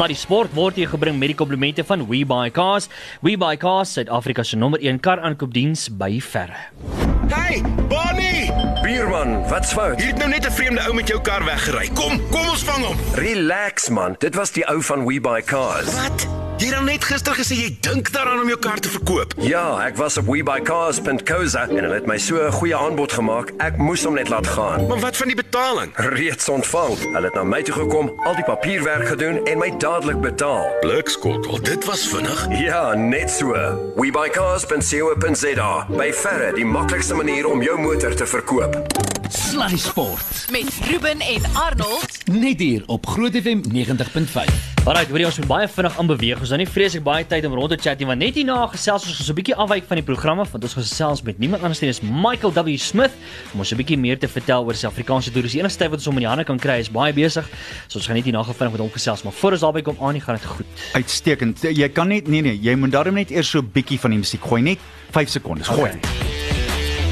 Sluddy Sport word hier gebring met die komplimente van WeBuyCars. WeBuyCars, Suid-Afrika se nommer 1 kar aankoopdiens by verre. Hey, Bonnie! Bierman, wat's fout? Jy het nou net 'n vreemde ou met jou kar weggery. Kom, kom ons vang hom. Relax man, dit was die ou van We Buy Cars. Wat? Jy het dan net gister gesê jy dink daaraan om jou kar te verkoop. Ja, ek was op webuycars.co.za en hulle het my so 'n goeie aanbod gemaak. Ek moes hom net laat gaan. Maar wat van die betaling? Reeds ontvang. Hulle het na my toe gekom, al die papierwerk gedoen en my dadelik betaal. Blikskottel, dit was vinnig. Ja, net so. webuycars.co.za. By verre die maklikste manier om jou motor te verkoop. Sluddy Sport. Met Ruben en Arnold. Net hier op Groot FM 90.5. Alraai, hoor jy ons moet baie vinnig aanbeweeg. Ons het nou nie vreeslik baie tyd om rond te chat nie, want net hierna gesels ons so 'n bietjie afwyk van die programme, want ons gesels met niemand anders nie as Michael W Smith om ons 'n bietjie meer te vertel oor Suid-Afrikaanse toerisme. Die enigste tyd wat ons hom in die hande kan kry is baie besig. So ons gaan net hierna vinnig met hom gesels, maar voor ons daarby kom aan, gaan dit goed. Uitstekend. Jy kan net nee nee, jy moet daarom net eers so 'n bietjie van die musiek gooi, net 5 sekondes. Gooi. Okay.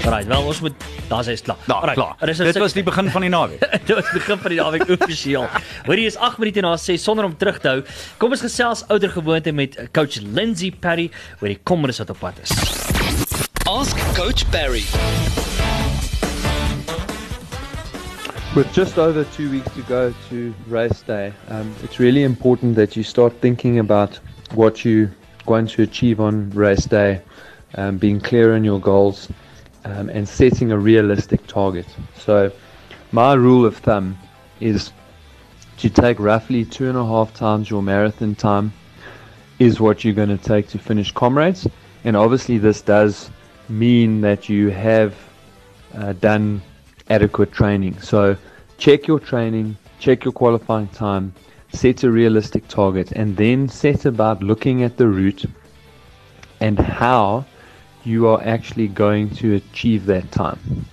Alraai, wel ons moet daar's hy's klaar. Daar, Alright, klaar. er is 'n Dit was die begin van die naweek. Dit was die begin van die naweek offisieel. Hoorie is 8 minute na 6 sonder om terug te hou. Kom ons gesels ouer gewoonte met coach Lindsay Perry oor die kommernis wat op pad is. Ask Coach Barry. With just over two weeks to go to race day, um, it's really important that you start thinking about what you want to achieve on race day, um, being clear on your goals, um, and setting a realistic target. So, my rule of thumb is to take roughly two and a half times your marathon time, is what you're going to take to finish comrades. And obviously, this does mean that you have uh, done adequate training. So check your training, check your qualifying time, set a realistic target, and then set about looking at the route and how you are actually going to achieve that time.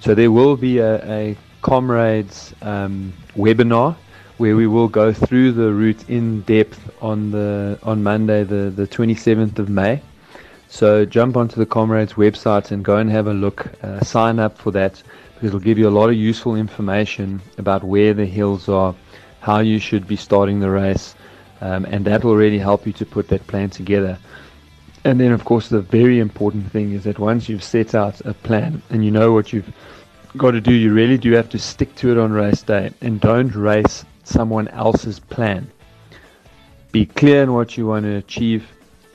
So there will be a, a comrades um, webinar where we will go through the route in depth on the on Monday, the, the 27th of May. So jump onto the Comrades website and go and have a look. Uh, sign up for that because it'll give you a lot of useful information about where the hills are, how you should be starting the race, um, and that will really help you to put that plan together. And then, of course, the very important thing is that once you've set out a plan and you know what you've got to do, you really do have to stick to it on race day and don't race someone else's plan. Be clear in what you want to achieve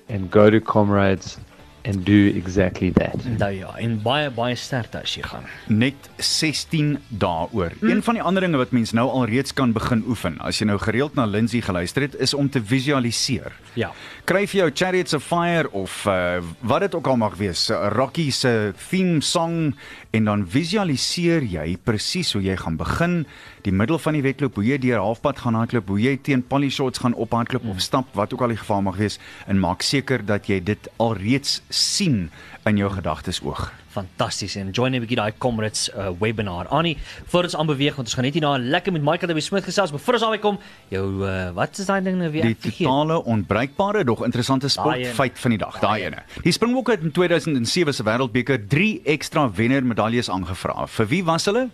and go to comrades and do exactly that. Nou ja, en baie baie sterkte as jy gaan. Net 16 dae oor. Mm. Een van die ander dinge wat mens nou alreeds kan begin oefen, as jy nou gereeld na Lindsay geluister het, is om te visualiseer. Ja. Kry vir jou Chariots of Fire of uh, wat dit ook al mag wees, 'n Rocky se theme song en dan visualiseer jy presies hoe jy gaan begin, die middel van die wedloop, hoe jy deur halfpad gaan hardloop, hoe jy teen Polly Shots gaan ophardloop of stap, wat ook al die geval mag wees, en maak seker dat jy dit alreeds sien in jou gedagtes oog. Fantasties en join 'n bietjie daai Comrades uh, webinar. Annie, voor ons aanbeweeg want ons gaan net hierna lekker met Michael W Smith gesels, maar voor ons daarby kom, jou uh, wat is daai ding nou weer? Die totale onbreekbare dog interessante sportfeit van die dag, daai ene. Die Springbokke het in 2007 se Wêreldbeker 3 ekstra wenner medaljes aangevra. Vir wie was hulle?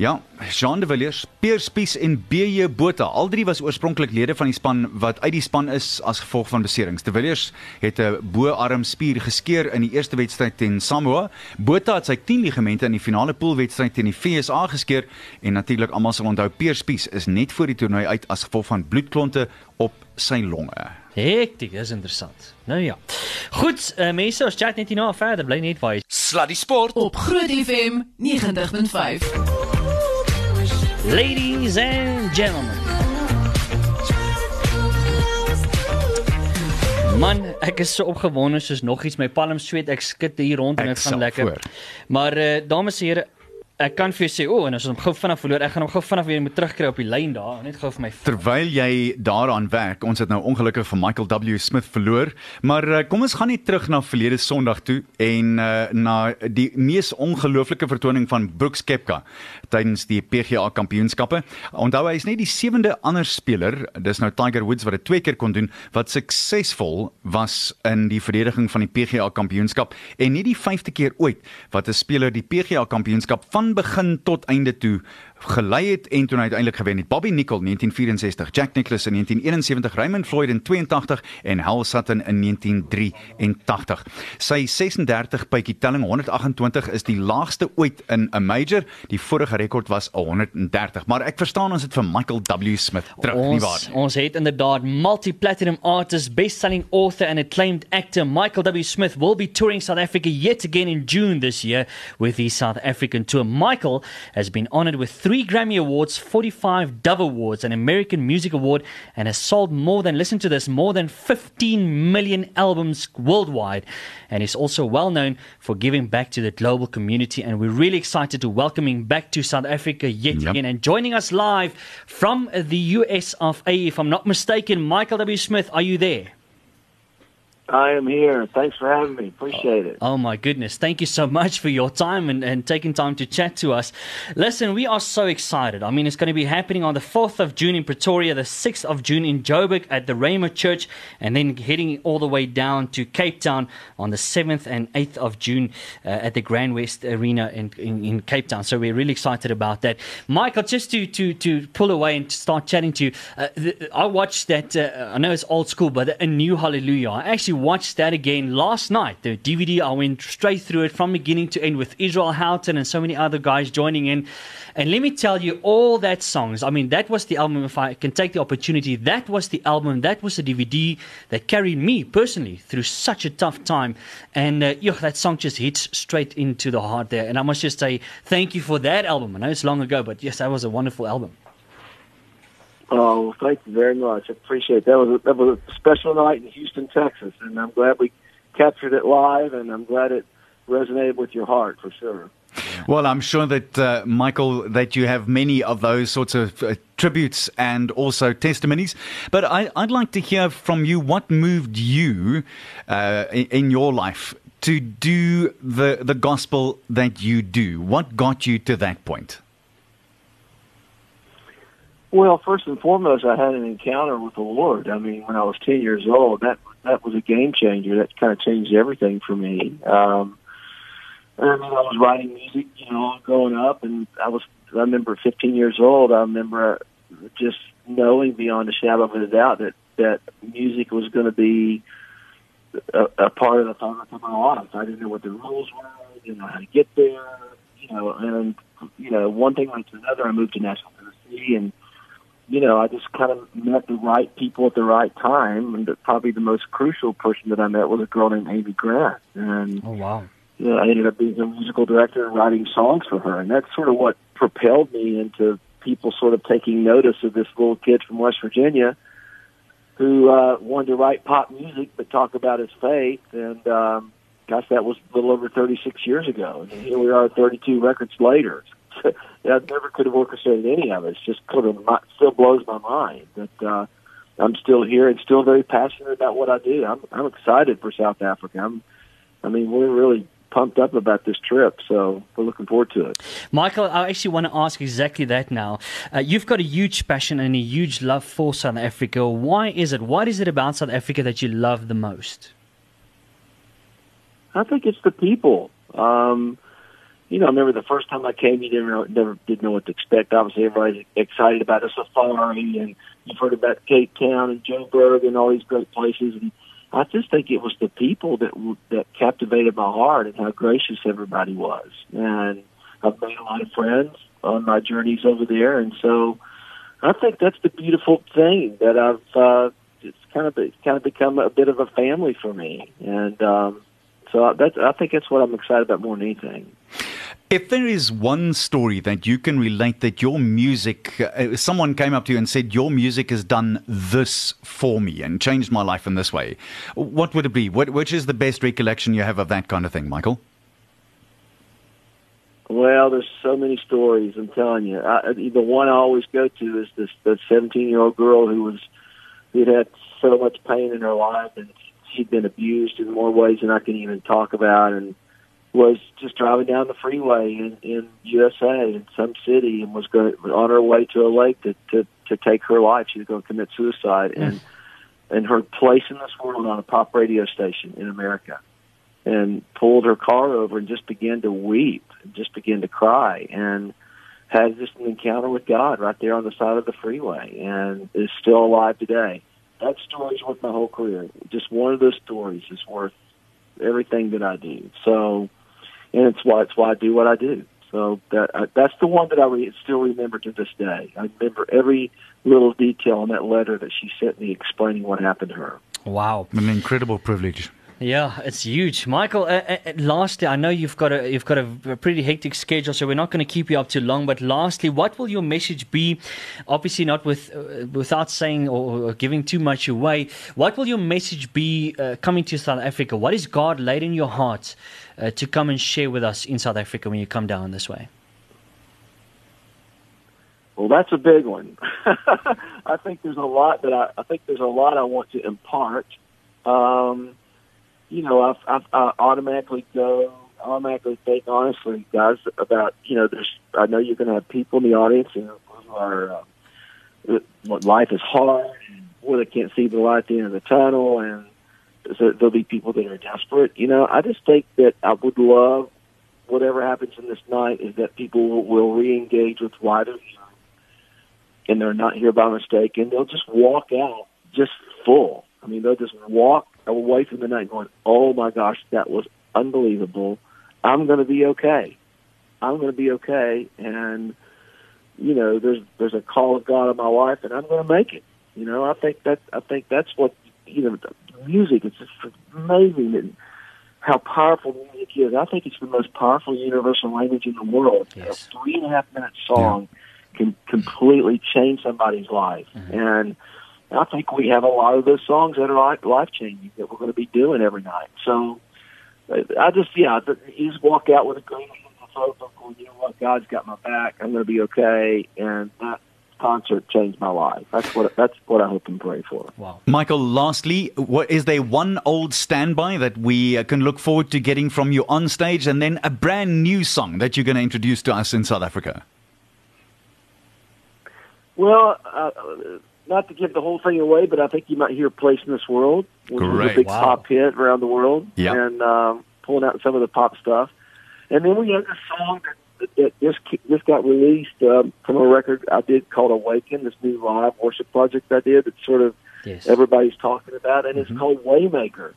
Ja, Jean de Villiers, Pierre Spies en BJ Botha. Al drie was oorspronklik lede van die span wat uit die span is as gevolg van beserings. De Villiers het 'n bo-arm spier geskeur in die eerste wedstryd teen Samoa. Botha het sy 10 ligamente in die finale poolwedstryd teen die FSA geskeur en natuurlik almal sal onthou Pierre Spies is net voor die toernooi uit as gevolg van bloedklonte op sy longe. Hektiek, dis interessant. Nou ja. Goed, uh, mense, ons chat net hierna verder. Bly net waar jy Sluddy Sport. Op Groot FM 90.5. Ladies and gentlemen. Man, ek is so opgewonde soos nog iets my palm sweet. Ek skud hier rond en Ek dit gaan lekker. voor. Maar uh, dames en here, ek kan vir jou sê, o, oh, en as ons hom gou vinnig verloor, ek gaan hom gou vinnig weer moet terugkry op die lyn daar, net gou vir my. Terwyl jy daaraan werk, ons het nou ongelukkig vir Michael W Smith verloor, maar uh, kom ons gaan net terug na verlede Sondag toe en uh, na die mees ongelooflike vertoning van Brooks Koepka tydens die PGA Kampioenskappe. Onthou hy is net die sewende ander speler, dis nou Tiger Woods wat dit twee keer kon doen wat suksesvol was in die verdediging van die PGA Kampioenskap en nie die vyfde keer ooit wat 'n speler die PGA Kampioenskap van van begin tot einde toe gelei het en toe uiteindelik gewen het. Bobby Nicol 1964, Jack Nicklaus in 1971, Raymond Floyd in 82 en Hal Sutton in 1983. Sy 36 bytjie telling 128 is die laagste ooit in 'n major. Die vorige rekord was 130. Maar ek verstaan ons het vir Michael W Smith terug, ons, nie waar? Ons het inderdaad multi-platinum artist, best-selling author and acclaimed actor Michael W Smith will be touring South Africa yet again in June this year with his South African tour. Michael has been honored with three Grammy Awards, 45 Dove Awards, an American Music Award, and has sold more than, listen to this, more than 15 million albums worldwide. And is also well known for giving back to the global community. And we're really excited to welcome him back to South Africa yet Yep. again. And joining us live from the US of A, if I'm not mistaken, Michael W. Smith, are you there? I am here. Thanks for having me. Appreciate it. Oh my goodness. Thank you so much for your time and, and taking time to chat to us. Listen, we are so excited. I mean, it's going to be happening on the 4th of June in Pretoria, the 6th of June in Joburg at the Rhema Church, and then heading all the way down to Cape Town on the 7th and 8th of June uh, at the Grand West Arena in, in, in Cape Town. So we're really excited about that. Michael, just to, to, to pull away and start chatting to you, uh, the, I watched that, uh, I know it's old school, but A New Hallelujah. I actually watched that again last night. The DVD, I went straight through it from beginning to end with Israel Houghton and so many other guys joining in. And let me tell you, all that songs, I mean, that was the album, if I can take the opportunity, that was the album, that was the DVD that carried me personally through such a tough time. And uh, yeah, that song just hits straight into the heart there. And I must just say, thank you for that album. I know it's long ago, but yes, that was a wonderful album. Oh, thank you very much. I appreciate it. that. Was a, that was a special night in Houston, Texas, and I'm glad we captured it live, and I'm glad it resonated with your heart for sure. Well, I'm sure that uh, Michael, that you have many of those sorts of uh, tributes and also testimonies. But I, I'd like to hear from you what moved you uh, in, in your life to do the the gospel that you do. What got you to that point? Well, first and foremost, I had an encounter with the Lord. I mean, when I was ten years old, that that was a game changer. That kind of changed everything for me. Um, I mean, I was writing music, you know, growing up, and I was. I remember 15 years old. I remember just knowing beyond a shadow of a doubt that that music was going to be a, a part of the fabric of my life. I didn't know what the rules were. I didn't know how to get there. You know, and you know, one thing led to another. I moved to Nashville, Tennessee, and you know, I just kind of met the right people at the right time. And probably the most crucial person that I met was a girl named Amy Grant, and Oh, wow. you know, I ended up being a musical director and writing songs for her, and that's sort of what propelled me into people sort of taking notice of this little kid from West Virginia who uh, wanted to write pop music but talk about his faith. And um, gosh, that was a little over 36 years ago, and here we are, 32 records later. I never could have orchestrated any of it. It's just sort of still blows my mind that uh, I'm still here and still very passionate about what I do. I'm I'm excited for South Africa. I'm, I mean, we're really pumped up about this trip, so we're looking forward to it. Michael, I actually want to ask exactly that now. Uh, you've got a huge passion and a huge love for South Africa. Why is it? What is it about South Africa that you love the most? I think it's the people. Um, you know, I remember the first time I came, you never never didn't know what to expect. Obviously, everybody's excited about a safari, and you've heard about Cape Town and Joburg and all these great places. And I just think it was the people that that captivated my heart and how gracious everybody was. And I've made a lot of friends on my journeys over there, and so I think that's the beautiful thing that I've. Uh, it's kind of it's kind of become a bit of a family for me, and um, so that's I think that's what I'm excited about more than anything. If there is one story that you can relate that your music, uh, someone came up to you and said, Your music has done this for me and changed my life in this way, what would it be? What, which is the best recollection you have of that kind of thing, Michael? Well, there's so many stories. I'm telling you. I, the one I always go to is this the 17 year old girl who was who'd had so much pain in her life and she'd been abused in more ways than I can even talk about, and was just driving down the freeway in, in USA in some city and was going on her way to a lake to to, to take her life. She was going to commit suicide, and and her place in this world on a pop radio station in America and pulled her car over and just began to weep and just began to cry and had just an encounter with God right there on the side of the freeway and is still alive today. That story's worth my whole career. Just one of those stories is worth everything that I do. So, and it's why it's why I do what I do. So that uh, that's the one that I re- still remember to this day. I remember every little detail in that letter that she sent me explaining what happened to her. Wow. An incredible privilege. Yeah, it's huge, Michael. Uh, uh, lastly, I know you've got a you've got a, a pretty hectic schedule, so we're not going to keep you up too long. But lastly, what will your message be? Obviously, not with uh, without saying or, or, giving too much away. What will your message be uh, coming to South Africa? What is God laid in your heart uh, to come and share with us in South Africa when you come down this way? Well, that's a big one. I think there's a lot that I, I think there's a lot I want to impart. Um, you know, I've, I've, I automatically go, automatically think honestly, guys, about, you know, there's, I know you're going to have people in the audience who are, uh, life is hard and boy, they can't see the light at the end of the tunnel and there'll be people that are desperate. You know, I just think that I would love whatever happens in this night is that people will, will re-engage with here and they're not here by mistake and they'll just walk out just full. I mean, they'll just walk away from the night going, "Oh my gosh, that was unbelievable. I'm going to be okay. I'm going to be okay." And you know, there's there's a call of God on my life, and I'm going to make it. You know, I think that I think that's what you know. Music, it's just amazing and how powerful music is. I think it's the most powerful universal language in the world. Yes. A three and a half minute song yeah. can completely change somebody's life, mm-hmm. and I think we have a lot of those songs that are life changing that we're going to be doing every night. So I just, yeah, you just walk out with a great of hope. You know what? God's got my back. I'm going to be okay. And that concert changed my life. That's what that's what I hope and pray for. Wow. Michael, lastly, what, is there one old standby that we uh, can look forward to getting from you on stage, and then a brand new song that you're going to introduce to us in South Africa? Well. Uh, not to give the whole thing away, but I think you might hear "Place in This World," which Great. was a big wow. pop hit around the world, yeah. and um, pulling out some of the pop stuff. And then we have a song that, that just just got released um, from a record I did called "Awaken," this new live worship project I did. That sort of yes. everybody's talking about, and mm-hmm. it's called "Waymaker."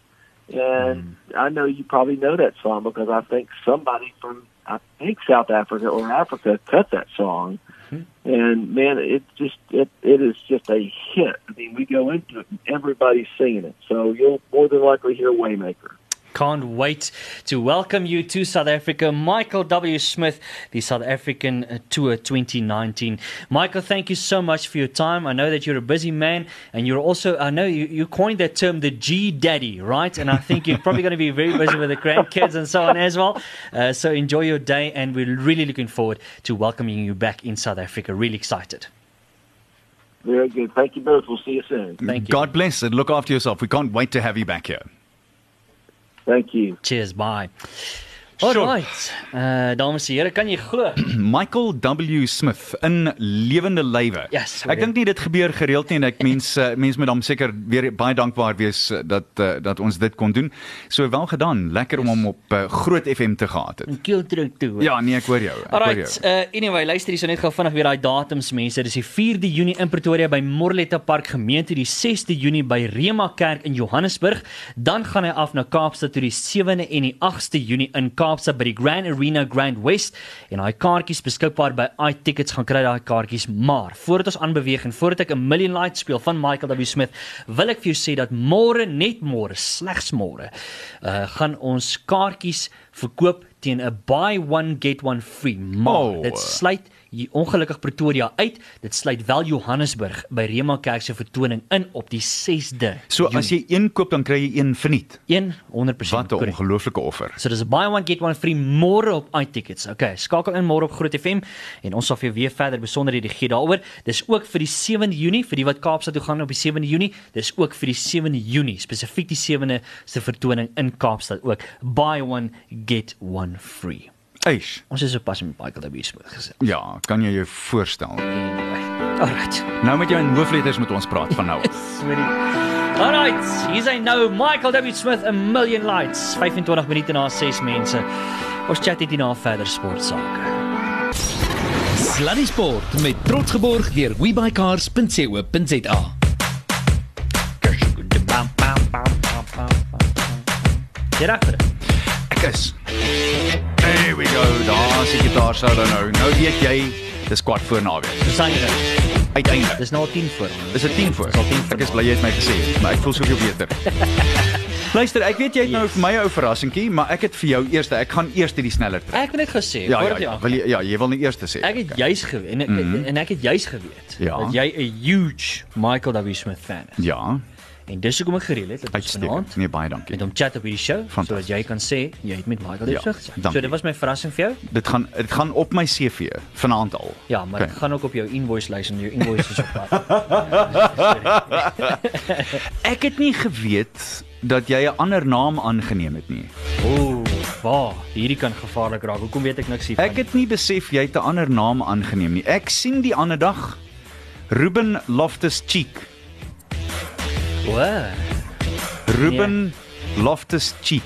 And mm. I know you probably know that song because I think somebody from I think South Africa or Africa cut that song. Mm-hmm. And man, it just it it is just a hit. I mean, we go into it and everybody's singing it, so you'll more than likely hear Waymaker. Can't wait to welcome you to South Africa, Michael W. Smith, the South African Tour 2019. Michael, thank you so much for your time. I know that you're a busy man, and you're also, I know you, you coined that term, the G Daddy, right? And I think you're probably going to be very busy with the grandkids and so on as well. Uh, so enjoy your day, and we're really looking forward to welcoming you back in South Africa. Really excited. Very good. Thank you both. We'll see you soon. Thank you. God bless and look after yourself. We can't wait to have you back here. Thank you. Cheers, bye. Alright. Uh dames en here, kan jy glo? Michael W Smith in lewende lywe. Yes, ek dink nie dit gebeur gereeld nie en ek mens uh, mens moet hom seker weer baie dankbaar wees uh, dat uh, dat ons dit kon doen. So wel gedaan. Lekker yes. om hom op uh, Groot FM te gehad het. Keel druk toe. Ja, nee, ek hoor jou. Ek Alright, hoor jou. Uh anyway, luister hierso net gou vinnig weer daai datums mense. Dis die 4de Junie in Pretoria by Morletta Park gemeente, die 6de Junie by Rema Kerk in Johannesburg, dan gaan hy af na Kaapstad toe die 7de en die 8de Junie in Kaapstad by die Grand Arena Grand West en daai kaartjies beskikbaar by iTickets gaan kry daai kaartjies maar. Voordat ons aanbeweeg en voordat ek 'n Million Light speel van Michael W. Smith wil ek vir jou sê dat môre net môre slegs môre uh, gaan ons kaartjies verkoop teen 'n buy one get one free maar Oh. dit sluit hier ongelukkig Pretoria uit dit sluit wel Johannesburg by Rema Kerk se vertoning in op die 6de So as jy een koop dan kry jy een verniet. 100% Wat 'n ongelooflike offer. So dis 'n buy one get one free môre op iTickets. Okay, skakel in môre op Groot FM en ons sal vir jou weer verder besonderhede gee daaroor. Dis ook vir die 7de Junie vir die wat Kaapstad toe gaan op die 7de Junie. Dis ook vir die 7de Junie, spesifiek die 7de se vertoning in Kaapstad ook. Buy one get one free. Eish. Ons is sopas met Michael W Smith gesels. Ja, kan jy jou voorstel? Alright. Nou met jou in hoofletters met ons praat van nou. af. Sorry. Alright, hier is hy nou, Michael W Smith, a million lights. 25 minute na 6 mense. Ons chat hier na verder sportsake. Sluddy Sport met trots geborg deur webycars.co.za. Jy regter. Ek is. There we go. Daar sit jy daar sou nou. Nou weet jy, dis kwart voor naweek. Dis jou. Uiteindelik. Dis nou al 10 voor. Dis 'n 10 voor. Dis al 10 voor. Ek is bly jy het my gesê, maar ek voel soveel beter. Luister, ek weet jy het nou vir my 'n ou verrassingkie, maar ek het vir jou eers, ek gaan eers die sneller trek. Ek het net gesê, Ja, ja, voordat jy ja, aangaan. wil jy ja, jy wil nie eers sê. Ek het juis geweet en, mm -hmm. en ek het juis geweet Ja. dat jy 'n huge Michael W Smith fan is. Ja, En dis hoekom ek gereël het dat ons vanaand Nee, baie dankie. met hom chat op hierdie show sodat jy kan sê jy het met Michael W Ja, dankie. So dit was my verrassing vir jou. Dit gaan dit gaan op my CV vanaand al. Ja, maar Oké. dit gaan ook op jou invoice lys en jou invoice is op pad. Ek het nie geweet dat jy 'n ander naam aangeneem het nie. Ooh, waar? Hierdie kan gevaarlik raak. Hoekom weet ek niks hiervan? Ek het nie besef jy het 'n ander naam aangeneem nie. Ek sien die ander dag Ruben Loftus Cheek. O, Ruben Nee. Loftus Cheek.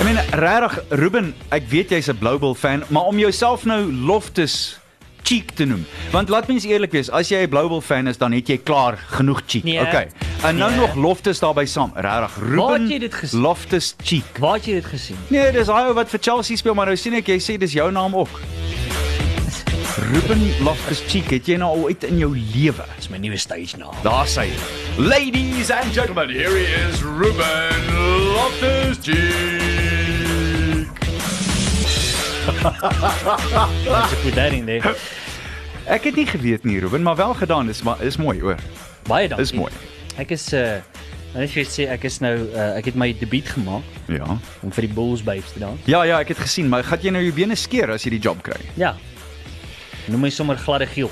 Ek meen regtig Ruben, ek weet jy's 'n Blue Bull fan, maar om jouself nou Loftus Cheek te noem. Want laat mens eerlik wees, as jy 'n Blue Bull fan is, dan het jy klaar genoeg cheek. Nee. okay. En nou Nee. nog Loftus daarbey saam. Regtig Ruben? Loftus Cheek. waar het jy dit gesien? Nee, dis hy wat vir Chelsea speel, maar nou sien ek jy sê dis jou naam ook. Ruben Loftus Cheek, het jy nou al ooit in jou lewe? Dis my nuwe stage naam. Daar sê hy. Ladies and gentlemen, here he is, Ruben Loftus Cheek. Wat jy put that in there. Ek het nie geweet nie, Ruben, maar wel gedaan. Dis maar is mooi, hoor. Baie dankie. Dis mooi. Ek is uh nou net vir sê ek is nou uh, ek het my debuut gemaak Ja. om vir die Bulls babes te dans. Ja, ja, ek het gesien, maar gaan jy nou jou bene skeer as jy die job kry? Ja. Noem my sommer gladde giel.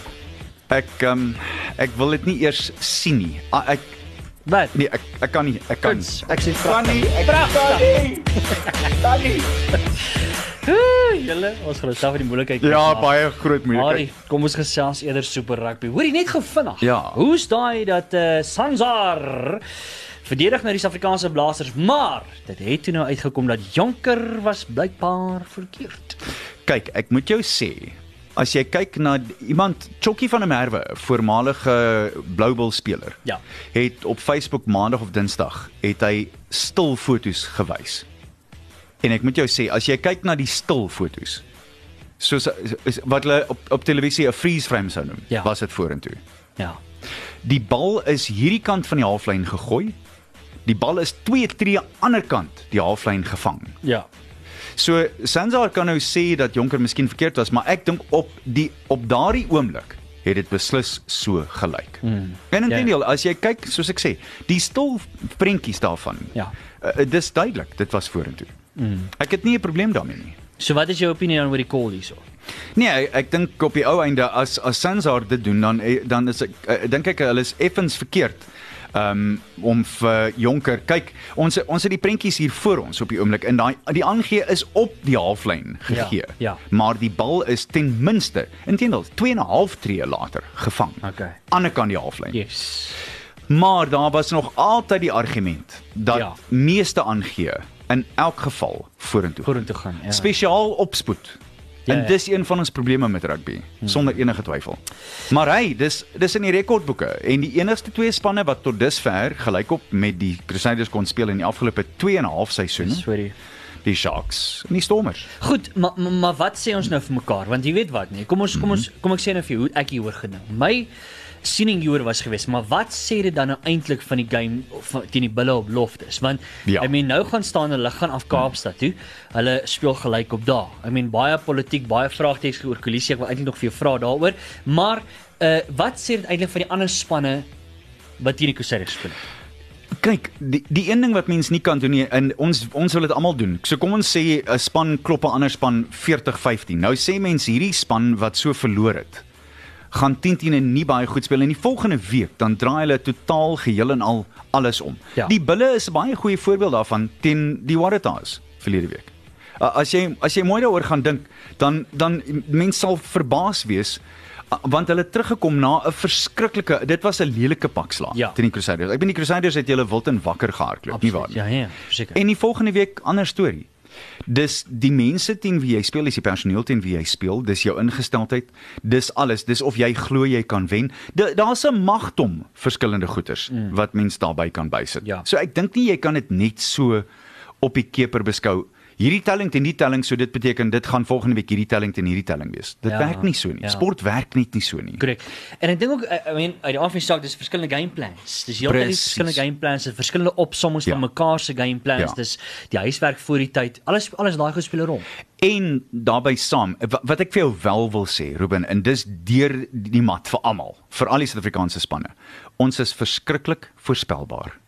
Ek ehm um, ek wil dit nie eers sien nie. Ah, ek Wat? nee, ek ek kan nie. Ek kan. Kuns. Ek sê kan nie. Ek kan nie. Kan nie. Julle, ons gaan self in die moeilikheid Ja, maak. baie groot moeilikheid. kom ons gesels eerder super rugby. Hoorie net gou vinnig. Ja. Hoe's daai dat eh uh, Sanzar verdedig nou die Suid-Afrikaanse Blasters, maar dit het toe nou uitgekom dat Jonker was blykbaar verkeerd. Kyk, ek moet jou sê, as jy kyk na iemand Chokkie van der Merwe, voormalige Blue Bull speler, Ja. het op Facebook maandag of Dinsdag het hy stil foto's gewys. En ek moet jou sê, as jy kyk na die stil foto's, soos wat hulle op op televisie 'n freeze frame sou noem, Ja. was dit vorentoe. Ja. Die bal is hierdie kant van die halflyn gegooi. Die bal is twee tree ander kant die halflyn gevang. Ja. So Sanzar kan nou sê dat Jonker miskien verkeerd was, maar ek dink op die op daardie oomblik het dit beslis so gelyk. Mm. En intendeel, as jy kyk, soos ek sê, die stil prentjies daarvan. Ja. Uh, dis duidelik, dit was vorentoe. Mm. Ek het nie 'n probleem daarmee nie. So wat is jou opinie dan oor die call hierso? Nee, ek, ek dink op die ou einde as as Sanzar dit doen dan eh, dan is ek uh, dink ek hulle is effens verkeerd. Um om vir Jonker, kyk, ons ons het die prentjies hier voor ons op die oomblik en daai die aangee is op die halflyn gegee. ja. Maar die bal is ten minste intendeel 2 en 'n half tree later gevang. Okay. Ander kant die halflyn. Yes. Maar daar was nog altyd die argument dat Ja. meeste aangee in elk geval vorentoe. Vorentoe gaan. Ja. Spesiaal opspoed. Ja, En dis een van ons probleme met rugby, sonder enige twyfel. Maar hy, dis dis in die rekordboeke en die enigste twee spanne wat tot dusver gelykop met die Crusaders kon speel in die afgelope 2 en 'n half seisoene, Sorry. die Sharks en die Stormers. Goed, maar maar, maar wat sê ons nou vir mekaar? Want jy weet wat, nee. Kom ons kom ons kom ek sê nou vir jou hoe ek hieroor gedink. My siening hieroor was geweest, maar wat sê dit dan nou eintlik van die game van teen die Bulle op Loftus? Want Ja. I mean nou gaan staan hulle gaan af Kaapstad toe. Hulle speel gelyk op daar. I mean baie politiek, baie vraagtekens oor koalisie. Ek wil eintlik nog vir jou vra daaroor. Maar uh wat sê dit eintlik van die ander spanne wat teen die Crusaders speel? Kyk, die die een ding wat mens nie kan doen nie en ons ons wil dit almal doen. So kom ons sê 'n span klop 'n ander span 40-15. Nou sê mense hierdie span wat so verloor het, gaan 10-10 en nie baie goed speel en die volgende week dan draai hulle totaal geheel en al alles om. Ja. Die Bulle is 'n baie goeie voorbeeld daarvan teen die Waratahs verlede week. Uh, as jy as jy mooi daaroor gaan dink, dan dan mense sal verbaas wees want hulle teruggekom na 'n verskriklike dit was 'n lelike pakslag Ja. teen die Crusaders. Ek bedoel die Crusaders het julle wild en wakker gehardloop, nie waar nie? Ja, ja, verseker. En die volgende week ander storie. Dis die mense teen wie jy speel, dis die personeel teen wie jy speel, dis jou ingesteldheid, dis alles, dis of jy glo jy kan wen. Da- Daar's 'n magdom verskillende goeters mm. wat mens daarbey kan bysit. Ja. So ek dink nie jy kan dit net so op die keper beskou. Hierdie telling teen die telling, so dit beteken dit gaan volgende week hierdie telling teen hierdie telling wees. Dit Ja, werk nie so nie. ja. Sport werk net nie so nie. Korrek. En ek dink ook I I mean uit die afsien saak dis verskillende game plans. Dis heeltyd verskillende game plans, verskillende opsommings Ja. van mekaar se game plans. Ja. Dis die huiswerk voor die tyd. Alles alles daai goed speel 'n rol. En daarbey saam, wa- wat ek vir jou wel wil sê, Ruben, en dis deur die mat vir almal, vir al die Suid-Afrikaanse spanne. Ons is verskriklik voorspelbaar.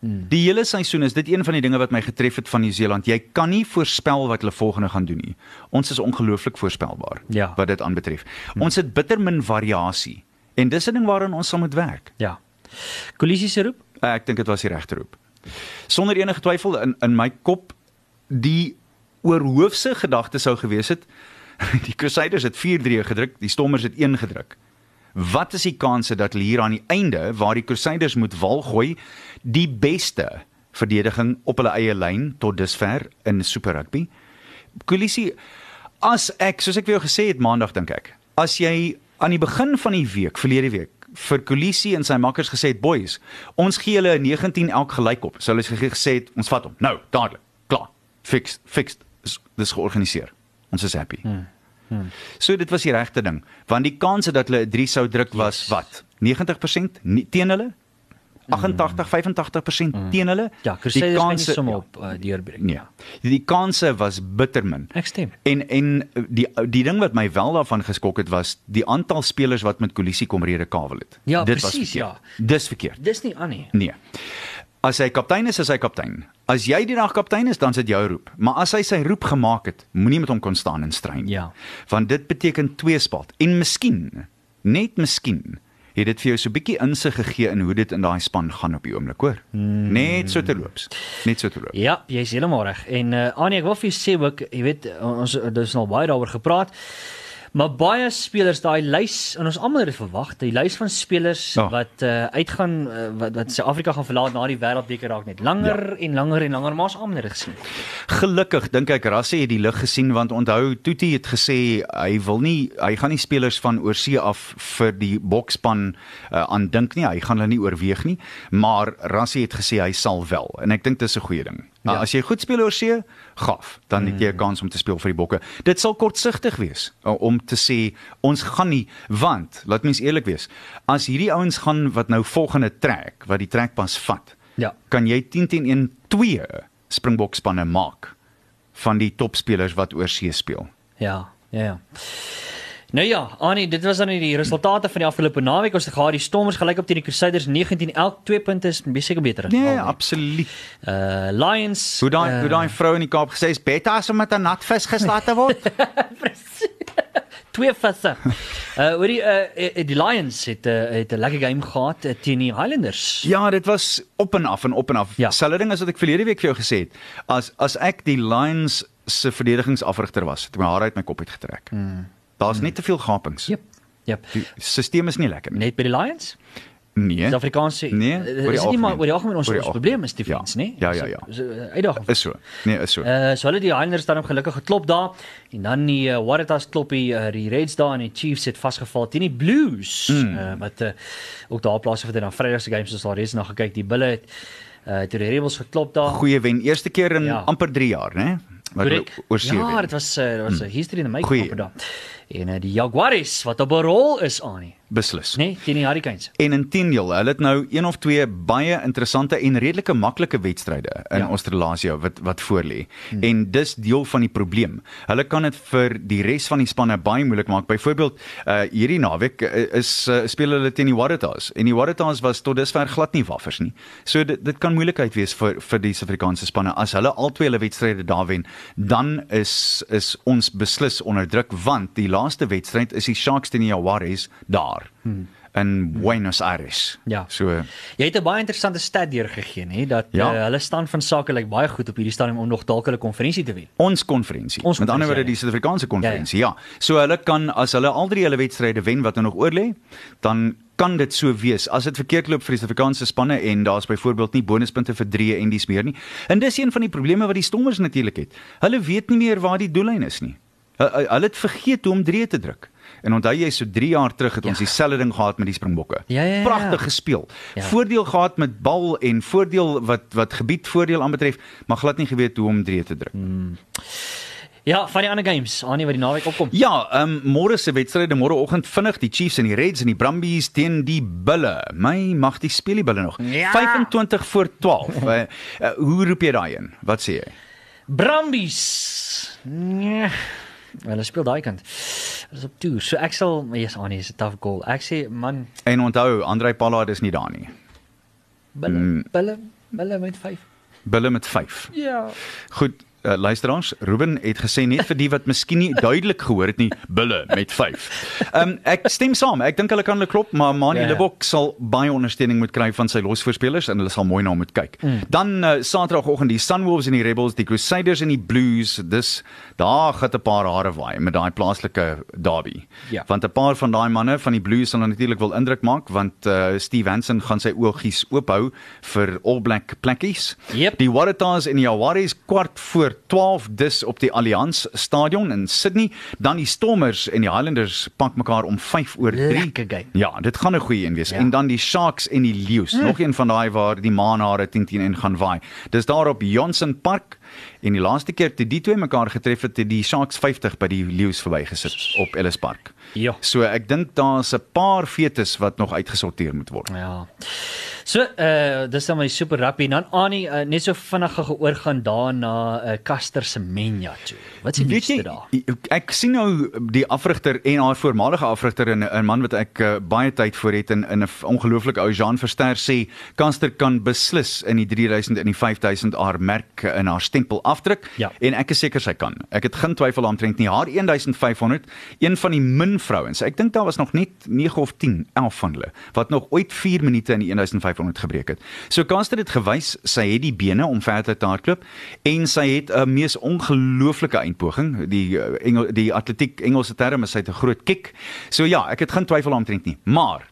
Hmm. Die hele seisoen is dit een van die dinge wat my getref het van Nieu-Seeland. Jy kan nie voorspel wat hulle volgende gaan doen nie. Ons is ongelooflik voorspelbaar Ja. wat dit aanbetref. Ons het bitter min variasie en dis 'n ding waaraan ons sal moet werk. Ja. Kollisie se roep? Ek dink dit was die regte roep. Sonder enige twyfel in in my kop die oorhoofse gedagte sou gewees het die Crusaders het 4-3 gedruk, die Stormers het 1 gedruk. Wat is die kanse dat hulle hier aan die einde waar die Crusaders moet wal gooi die beste verdediging op hulle eie lyn tot dusver in Super Rugby? Kollisie as ek soos ek vir jou gesê het maandag dink ek, as jy aan die begin van die week, verlede week vir Kolisi en sy makkers gesê het boys, ons gee hulle 19 elk gelyk op. Sou hulle ge- gesê het ons vat hom. Nou, dadelik. Klaar. Fixed, fixed. Dis, dis georganiseer. Ons is happy. Hmm. Hmm. So dit was die regte ding, want die kanse dat hulle 'n 3 sou druk was Yes. wat? 90% nie, teen hulle? 88, 85% mm. teen hulle? Ja, Crusaders gaan nie kanse- sommer ja. op uh, deurbreek. Nee. Die kanse was bitter min. Ek stem. En en die die ding wat my wel daarvan geskok het was die aantal spelers wat met Kolisi kom rede kawel het. Ja, Dit presies, was verkeerd. Dis verkeerd. Dis nie aan nie. Nee. As hy kaptein is, is hy kaptein. As jy die dag kaptein is, dan sit jou roep. Maar as hy sy roep gemaak het, moenie met hom kon staan en stry nie. Ja. Want dit beteken tweespalt. En miskien, net miskien, het dit vir jou so 'n bietjie insig gegee in hoe dit in daai span gaan op die oomblik, hoor. Mm. Net so terloops. Net so terloops. Ja, jy's heeltemal reg. En uh, Annie, ek wil vir jou sê ook, jy weet, ons dis al baie daaroor gepraat. Maar baie spelers daai lys en ons almal het dit verwag, die lys van spelers Ja. oh. wat uh, uitgaan uh, wat wat Suid-Afrika gaan verlaat na die wêreldbeker raak net langer ja. en langer en langer, maar ons almal het dit gesien. Gelukkig dink ek Rassie het die lig gesien want onthou Tuti het gesê hy wil nie hy gaan nie spelers van oorsee af vir die bokspan uh, aandink nie. Hy gaan hulle nie oorweeg nie, maar Rassie het gesê hy sal wel en ek dink dis 'n goeie ding. Ja. Ja. As jy goed speel oorsee, gaaf, dan het jy 'n kans om te speel vir die bokke. Dit sal kortsigtig wees om te sê ons gaan nie want laat mens eerlik wees. As hierdie ouens gaan wat nou volgende trek, wat die trekpas vat, Ja. kan jy 10 teen 1 2 Springbokspanne maak van die topspelers wat oorsee speel. Ja, ja, ja. Nou ja, Annie, dit was dan die resultate van die afgelope naweek. Ons het gehad die Stormers gelyk op teen die Crusaders 19 elk 2 punte is beseker beter. Nee, Al absoluut. Uh Lions Hoe daai uh, hoe daai vrou in die Kaap gesê is beter as om met 'n nat vis geslaat te word. twee visse. Uh oor die uh die Lions het uh, het 'n lekker game gehad uh, teen die Highlanders. ja, dit was op en af en op en af. Ja. Selfde ding as wat ek verlede week vir jou gesê het. As as ek die Lions se verdedigingsafrigter was, het ek my hare uit my kop uitgetrek. Mm. Daar's mm. net te veel gapings. Jep. Jep. Die stelsel is nie lekker nie. Net by die Lions? Nee. Suid-Afrikaanse Nee, uh, oor die is nie maar oor die algemeen ons, Oor die probleem is defense, Ja. nee? Ja, ja, ja. So, so, uh, uitdaging. Is so. Nee, is so. Uh so hulle die Highlanders dan gelukkig geklop daar en dan die uh, Waratahs klop die uh, die Reds daar en die Chiefs het vasgeval teen die Blues mm. uh, wat uh, ook daar plaasgevind het dan Vrydag se games soos daar reeds na gekyk die Bulle het uh toe die Rebels geklop daar. Goeie wen, eerste keer in Ja. amper 3 jaar, né? Wat Korrek. oorsee Ja, dit was uh, dit was 'n uh, history in die making op daar. En uh, die Jaguars wat op 'n rol is aan nie. Beslis. Nee, teen die Hurricanes. En intendeel, hulle het nou een of twee baie interessante en redelike maklike wedstryde in Ja. Australië wat wat voorlê. Hmm. En dis deel van die probleem. Hulle kan dit vir die res van die spanne baie moeilik maak. Byvoorbeeld, uh hierdie naweek uh, is uh, speel hulle teen die Waratahs en die Waratahs was tot dusver glad nie waffers nie. So dit dit kan moeilikheid wees vir vir die Suid-Afrikaanse spanne as hulle albei hulle wedstryde daar wen, dan is is ons beslis onder druk want die laaste wedstryd is die Sharks teen die Jaguars daar. Hmm. in Buenos Aires. Ja. So Jy het 'n baie interessante stat deurgegee, nê, dat Ja. uh, hulle stand van sake lyk baie goed op hierdie stadium om nog dalk hulle konferensie te wen. ons konferensie. Ons Met ander woorde ja, die ja. Suid-Afrikaanse konferensie. Ja, ja. So hulle kan as hulle al drie hulle wedstryde wen wat nou nog oorlê, dan kan dit so wees. As dit verkeerd loop vir die Suid-Afrikaanse spanne en daar's byvoorbeeld nie bonuspunte vir drie en dis meer nie. En dis een van die probleme wat die Stormers natuurlik het. Hulle weet nie meer waar die doellyn is nie. Hu- hu- Hulle het vergeet hoe om drie te druk. En onthou jy so 3 jaar terug het ons dieselfde ding gehad met die Springbokke. Ja, ja, ja. Pragtig gespeel. Ja. Voordeel gehad met bal en voordeel wat wat gebiedvoordeel aanbetref, maar glad nie geweet hoe om drie te druk. Ja, van die ander games, Annie wat die naweek opkom. Ja, ehm um, môre se wedstryde môreoggend vinnig die Chiefs en die Reds en die Brumbies teen die Bulle. My mag die speel die Bulle nog. Ja. 25 voor 12. uh, uh, hoe roep jy daai in? Wat sê jy? Brumbies. Nee. Hulle speel daai kant. Hulle is op toer. So ek sal, yes, Annie is 'n tough goal. Ek sê man, En onthou, Andrei Pallard is nie daar nie. Bulle, Mm. Bulle, Bulle met 5. Bulle met 5. Ja. Goed, uh, luisteraars, Ruben het gesê net vir die wat miskien nie duidelik gehoor het nie, Bulle met 5. Ehm um, ek stem saam. Ek dink hulle kan hulle klop, maar Mani Ja, ja, ja. Lebok sal baie ondersteuning moet kry van sy losvoorspelers en hulle sal mooi na hom moet kyk. Mm. Dan uh, Saterdagoggend die Sunwolves en die Rebels, die Crusaders en die Blues. Dis daar gaan 'n paar hare waai met daai plaaslike derby. Ja. Want 'n paar van daai manne van die Blues sal natuurlik wil indruk maak want uh, Steve Hansen gaan sy oogies oophou vir All Black plekkies. Yep. Die Waratahs en die Jaguars kwart voor 12 dis op die Allianz Stadion in Sydney, dan die Stormers en die Highlanders pak mekaar om 5 oor 3. Lekker game. Ja, dit gaan 'n goeie een wees. Ja. En dan die Sharks en die Leeu's, mm. nog een van daai waar die maanhare 10 teen 1 gaan waai. Dis daar op Johnson Park en die laaste keer toe die twee mekaar getref het, het die Sharks 50 by die Leeu's verbygesit op Ellis Park. Ja. So ek dink daar's 'n paar fetes wat nog uitgesorteer moet word. Ja. So, uh dis dan my super rugby en dan Annie uh, net so vinnig gou oorgaan daar na uh, Caster Semenya toe. Wat is die nuutste daar? ek sien nou die afrigter en haar voormalige afrigter en 'n man wat ek uh, baie tyd voor het in in 'n ongelooflike ou Jean Verster sê Kanster kan beslis in die 3000 en die 5000 haar merk in haar stempel afdruk Ja. en ek is seker sy kan. Ek het geen twyfel aantrent nie. Haar 1500, een van die min vrouens. Ek dink daar was nog net 9 of 10, 11 van hulle wat nog ooit 4 minute in die 1500 gebreek het. So Kanster het gewys sy het die bene om verder te hardloop en sy het 'n mees ongelooflike eindpoging. Die uh, Engel, die atletiek Engelse term is sy het 'n groot kick. So ja, ek het geen twyfel aantrent nie. Maar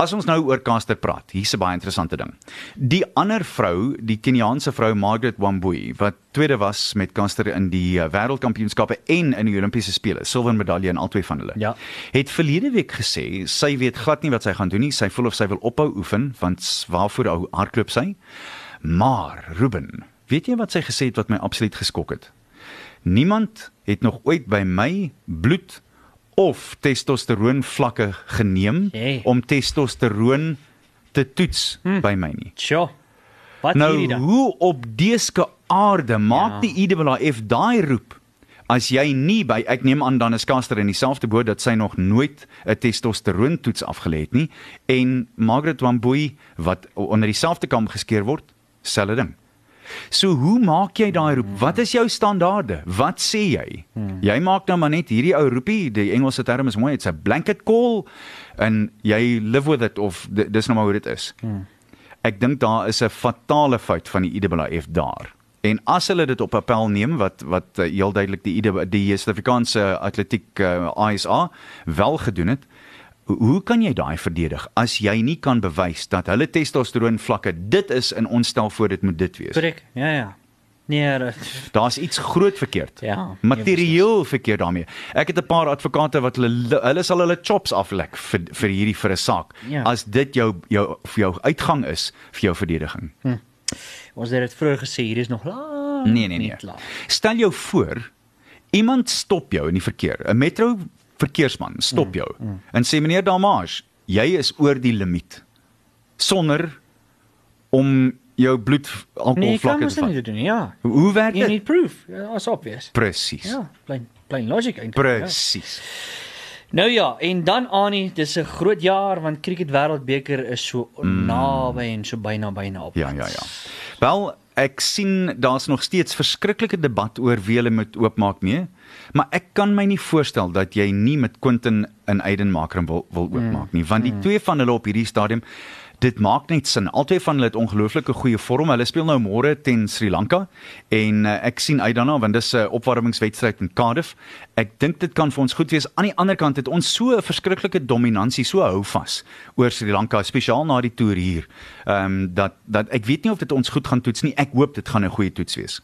As ons nou oor Caster praat, hier's 'n baie interessante ding. Die ander vrou, die Keniaanse vrou Margaret Wambui, wat tweede was met Caster in die uh, wêreldkampioenskappe en in die Olimpiese spele, silwer medalje in albei van hulle. Ja. Het verlede week gesê sy weet glad nie wat sy gaan doen nie. Sy voel of sy wil ophou oefen, want waarvoor hou hardloop sy? Maar Ruben, weet jy wat sy gesê het wat my absoluut geskok het? Niemand het nog ooit by my bloed of testosteroon vlakke geneem Hey. om testosteroon te toets hm. by my nie. Sjoe. Wat Nou hierdie dan? hoe op deeske aarde maak Ja. die IWF daai roep as jy nie by ek neem aan dan is Caster in dieselfde boot dat sy nog nooit 'n testosteroon toets afgelê het nie en Margaret Wambui wat onder dieselfde kam geskeer word, selfde ding. So hoe maak jy daai roep? Wat is jou standaarde? Wat sê jy? Jy maak nou maar net hierdie ou roepie, die Engelse term is mooi, it's a blanket call en jy live with it of di- dis nou maar hoe dit is. Ek dink daar is 'n fatale fout van die IWF daar. En as hulle dit op appel neem wat wat uh, heel duidelik die IW die Suid-Afrikaanse atletiek uh, ISA wel gedoen het, ho- hoe kan jy daai verdedig as jy nie kan bewys dat hulle testosteroon vlakke dit is in ons stel voor dit moet dit wees. Korrek. Ja ja. Nee, dat, Daar's iets groot verkeerd. Ja, Materieel verkeerd daarmee. Ek het 'n paar advokate wat hulle hulle sal hulle chops aflek vir vir hierdie vir 'n saak. Ja. As dit jou jou vir jou uitgang is vir jou verdediging. ons het dit vroeër gesê, hier is nog lank. Nee nee nee. Stel jou voor iemand stop jou in die verkeer. 'n Metro verkeersman stop jou mm, mm. en sê meneer Damage, jy is oor die limiet sonder om jou bloed Nee, jy kan alkoholvlakke mos te vat. nie doen nie. Ja. Hoe- Hoe werk You dit? need proof. Ja, is obvious. Presies. Ja, plain plain logic eintlik. Presies. Ja. Nou ja, en dan Annie, dis 'n groot jaar want Cricket Wêreldbeker is so mm. naby en so byna byna op. Ja, ja, ja. Wel, ek sien daar's nog steeds verskriklike debat oor wie hulle moet oopmaak mee, maar ek kan my nie voorstel dat jy nie met Quentin en Aiden Makram wil wil oopmaak nie, want die twee van hulle op hierdie stadium dit maak net sin. Albei van hulle het ongelooflike goeie vorm. Hulle speel nou môre teen Sri Lanka en uh, ek sien uit daarna want dis 'n uh, opwarmingswedstryd in Cardiff. Ek dink dit kan vir ons goed wees. Aan die ander kant het ons so 'n verskriklike dominansie, so hou vas oor Sri Lanka, spesiaal na die toer hier. Ehm um, dat dat ek weet nie of dit ons goed gaan toets nie. Ek hoop dit gaan 'n goeie toets wees.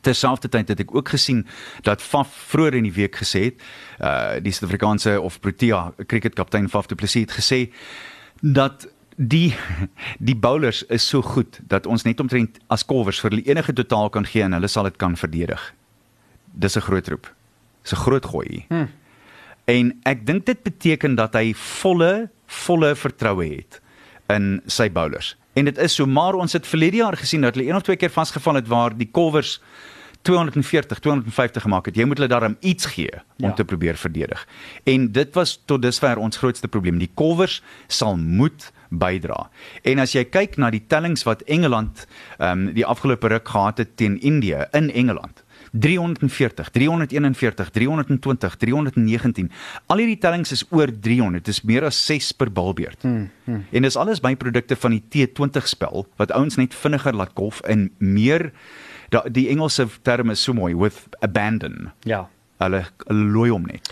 Terselfdertyd het ek ook gesien dat Faf vroeër in die week gesê het, uh die Suid-Afrikaanse of Protea cricketkaptein Faf du Plessis het gesê dat die die bowlers is so goed dat ons net omtrent as kolwers vir hulle enige totaal kan gee en hulle sal dit kan verdedig. Dis 'n groot roep. Dis 'n groot gooi. Hmm. En ek dink dit beteken dat hy volle volle vertroue het in sy bowlers. En dit is so maar ons het verlede jaar gesien dat hulle een of twee keer vasgeval het waar die kolwers 240 250 gemaak het. Jy moet hulle daarom iets gee om ja. te probeer verdedig. En dit was tot dusver ons grootste probleem. Die kolwers sal moet bydra. En as jy kyk na die tellings wat Engeland ehm um, die afgelope ruk gehad het teen Indië in Engeland 340, 341, 320, 319. Al hierdie tellings is oor 300. Dit is meer as 6 per balbeurt. Hmm, hmm. En dis alles byprodukte van die T20 spel wat ouens net vinniger laat golf en meer die Engelse term is so mooi with abandon. Ja hulle looi hom net.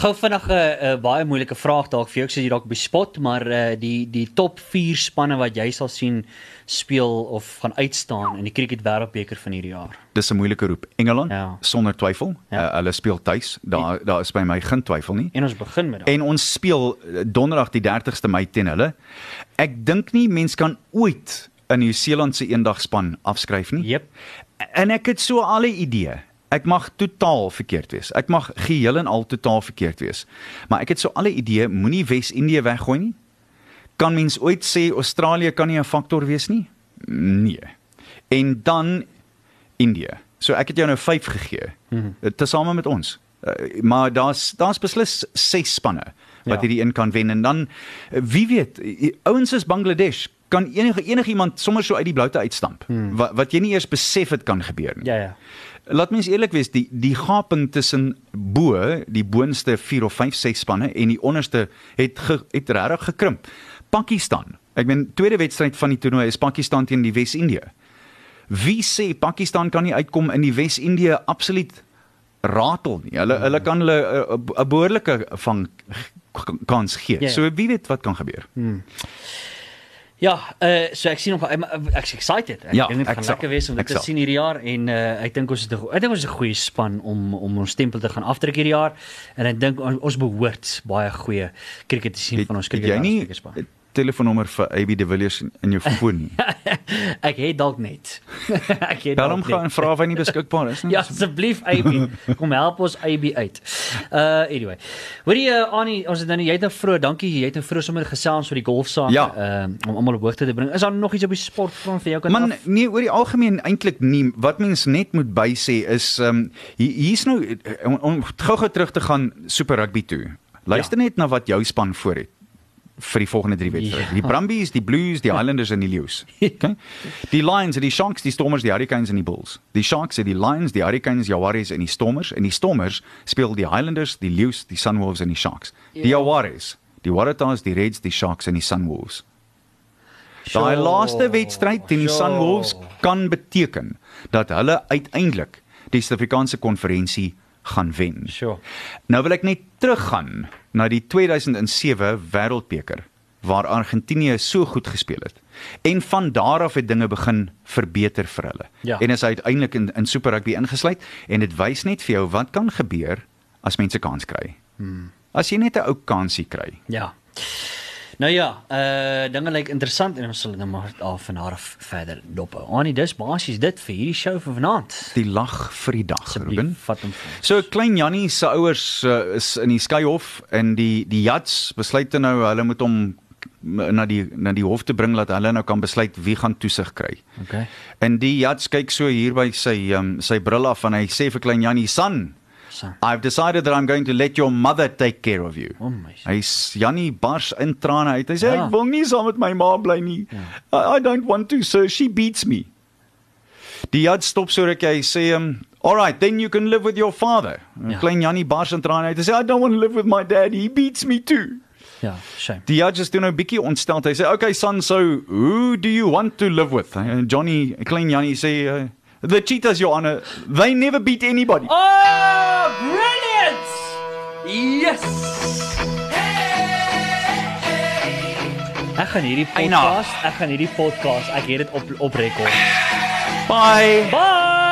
Gou vinnig 'n uh, uh, baie moeilike vraag dalk vir jou, ek sê jy dalk bespot, maar uh, die die top 4 spanne wat jy sal sien speel of gaan uitstaan in die cricket wêreldbeker van hierdie jaar. Dis 'n moeilike roep. Engeland ja. sonder twyfel. Ja. Uh, hulle speel tuis. Daar daar is by my geen twyfel nie. En ons begin met dit. En ons speel donderdag die 30ste Mei teen hulle. Ek dink nie mens kan ooit 'n Nieu-Seelandse eendagspan afskryf nie. Jep. En ek het so al 'n idee ek mag totaal verkeerd wees. Ek mag geheel en al totaal verkeerd wees. Maar ek het so alle idee moenie Wes-Indië weggooi nie. Kan mens ooit sê Australië kan nie 'n faktor wees nie? Nee. En dan Indië. So ek het jou nou 5 gegee. Mhm. Tesame met ons. Uh, maar daar's daar's beslis 6 spanne wat ja. hierdie een kan wen en dan wie weet ouens is Bangladesh kan enige enigiemand sommer so uit die bloute uitstamp hmm. wat wat jy nie eers besef het kan gebeur nie. Ja ja laat mens eerlik wees, die die gaping tussen bo, die boonste 4 of 5 6 spanne en die onderste het ge, het regtig gekrimp. Pakistan. Ek meen tweede wedstryd van die toernooi is Pakistan teen die Wes-Indië. Wie sê Pakistan kan nie uitkom in die Wes-Indië absoluut ratel nie. Hulle hulle kan hulle eh, 'n behoorlike vang kans gee. Ja, ja. So wie weet wat kan gebeur. Hmm. Ja, uh so ek sien nog ek's excited. Ek ja, dink dit gaan lekker wees om dit te sien hierdie jaar en uh ek dink ons het 'n ek dink ons is 'n goeie span om om ons stempel te gaan afdruk hierdie jaar en ek dink ons behoort baie goeie krieket te sien het, van ons krieket span telefoonnommer vir AB de Villiers in jou foon nie. ek het dalk net. ek het Daarom gaan vra of hy nie beskikbaar is nie. ja, asseblief AB, kom help ons AB uit. Uh anyway. Hoorie uh, Annie, ons het nou jy het nou vroeg, dankie, jy het nou vroeg sommer gesels oor die golfsaak ja. uh, om almal op hoogte te bring. Is daar nog iets op die sportfront vir jou kan Man, af? nee, oor die algemeen eintlik nie. Wat mens net moet by sê is um hier's nou om, om gou-gou terug te gaan Super Rugby toe. Luister ja. net na wat jou span voor het vir die volgende 3 wedstryde. Ja. Die Brumbies, die Blues, die Highlanders en die Lions. Okay? Die Lions, die Sharks, die Stormers, die Hurricanes en die Bulls. Die Sharks, die Lions, die Hurricanes, die Jaguars en die Stormers en die Stormers speel die Highlanders, die Lions, die Sunwolves en die Sharks. Die ja. Jaguars, die Waratahs, die Reds, die Sharks en die Sunwolves. Daai laaste wedstryd teen die Sunwolves kan beteken dat hulle uiteindelik die Suid-Afrikaanse konferensie gaan wen. Sure. Nou wil ek net teruggaan na die 2007 Wêreldbeker waar Argentinië so goed gespeel het. En van daar af het dinge begin verbeter vir hulle. Ja. En is uiteindelik in in Super Rugby ingesluit en dit wys net vir jou wat kan gebeur as mense kans kry. Hmm. As jy net 'n ou kansie kry. Ja. Nou ja, uh dinge lyk interessant en ons sal nou maar daar van haar verder dop. Annie, dis basies dit vir hierdie show vir vanaand. Die lag vir die dag, Ruben. Vat hom. So klein Jannie se ouers uh, is in die Skyhof en die die Jats besluit nou hulle moet hom na die na die hof te bring dat hulle nou kan besluit wie gaan toesig kry. Okay. En die Jats kyk so hier by sy um, sy bril af en hy sê vir klein Jannie, "Son, I've decided that I'm going to let your mother take care of you. Oh my. Hy's Jannie bars in trane uit. Hy sê ja. ek wil nie saam met my ma bly nie. Ja. I, I don't want to, so she beats me. Die judge stop so ruk hy sê hom, "All right, then you can live with your father." Ja. Ja. Klein Jannie bars in trane uit. Hy sê, "I don't want to live with my dad. He beats me too." Ja, shame. Die judge is toe nou bietjie ontstel. Hy sê, "Okay son, so who do you want to live with?" En Johnny, Klein Jannie sê, uh, "The cheetahs, your honor. They never beat anybody." Oh, brilliant! Yes. Ek gaan hierdie podcast, ek gaan hierdie podcast, ek het dit op op rekord. Bye. Bye.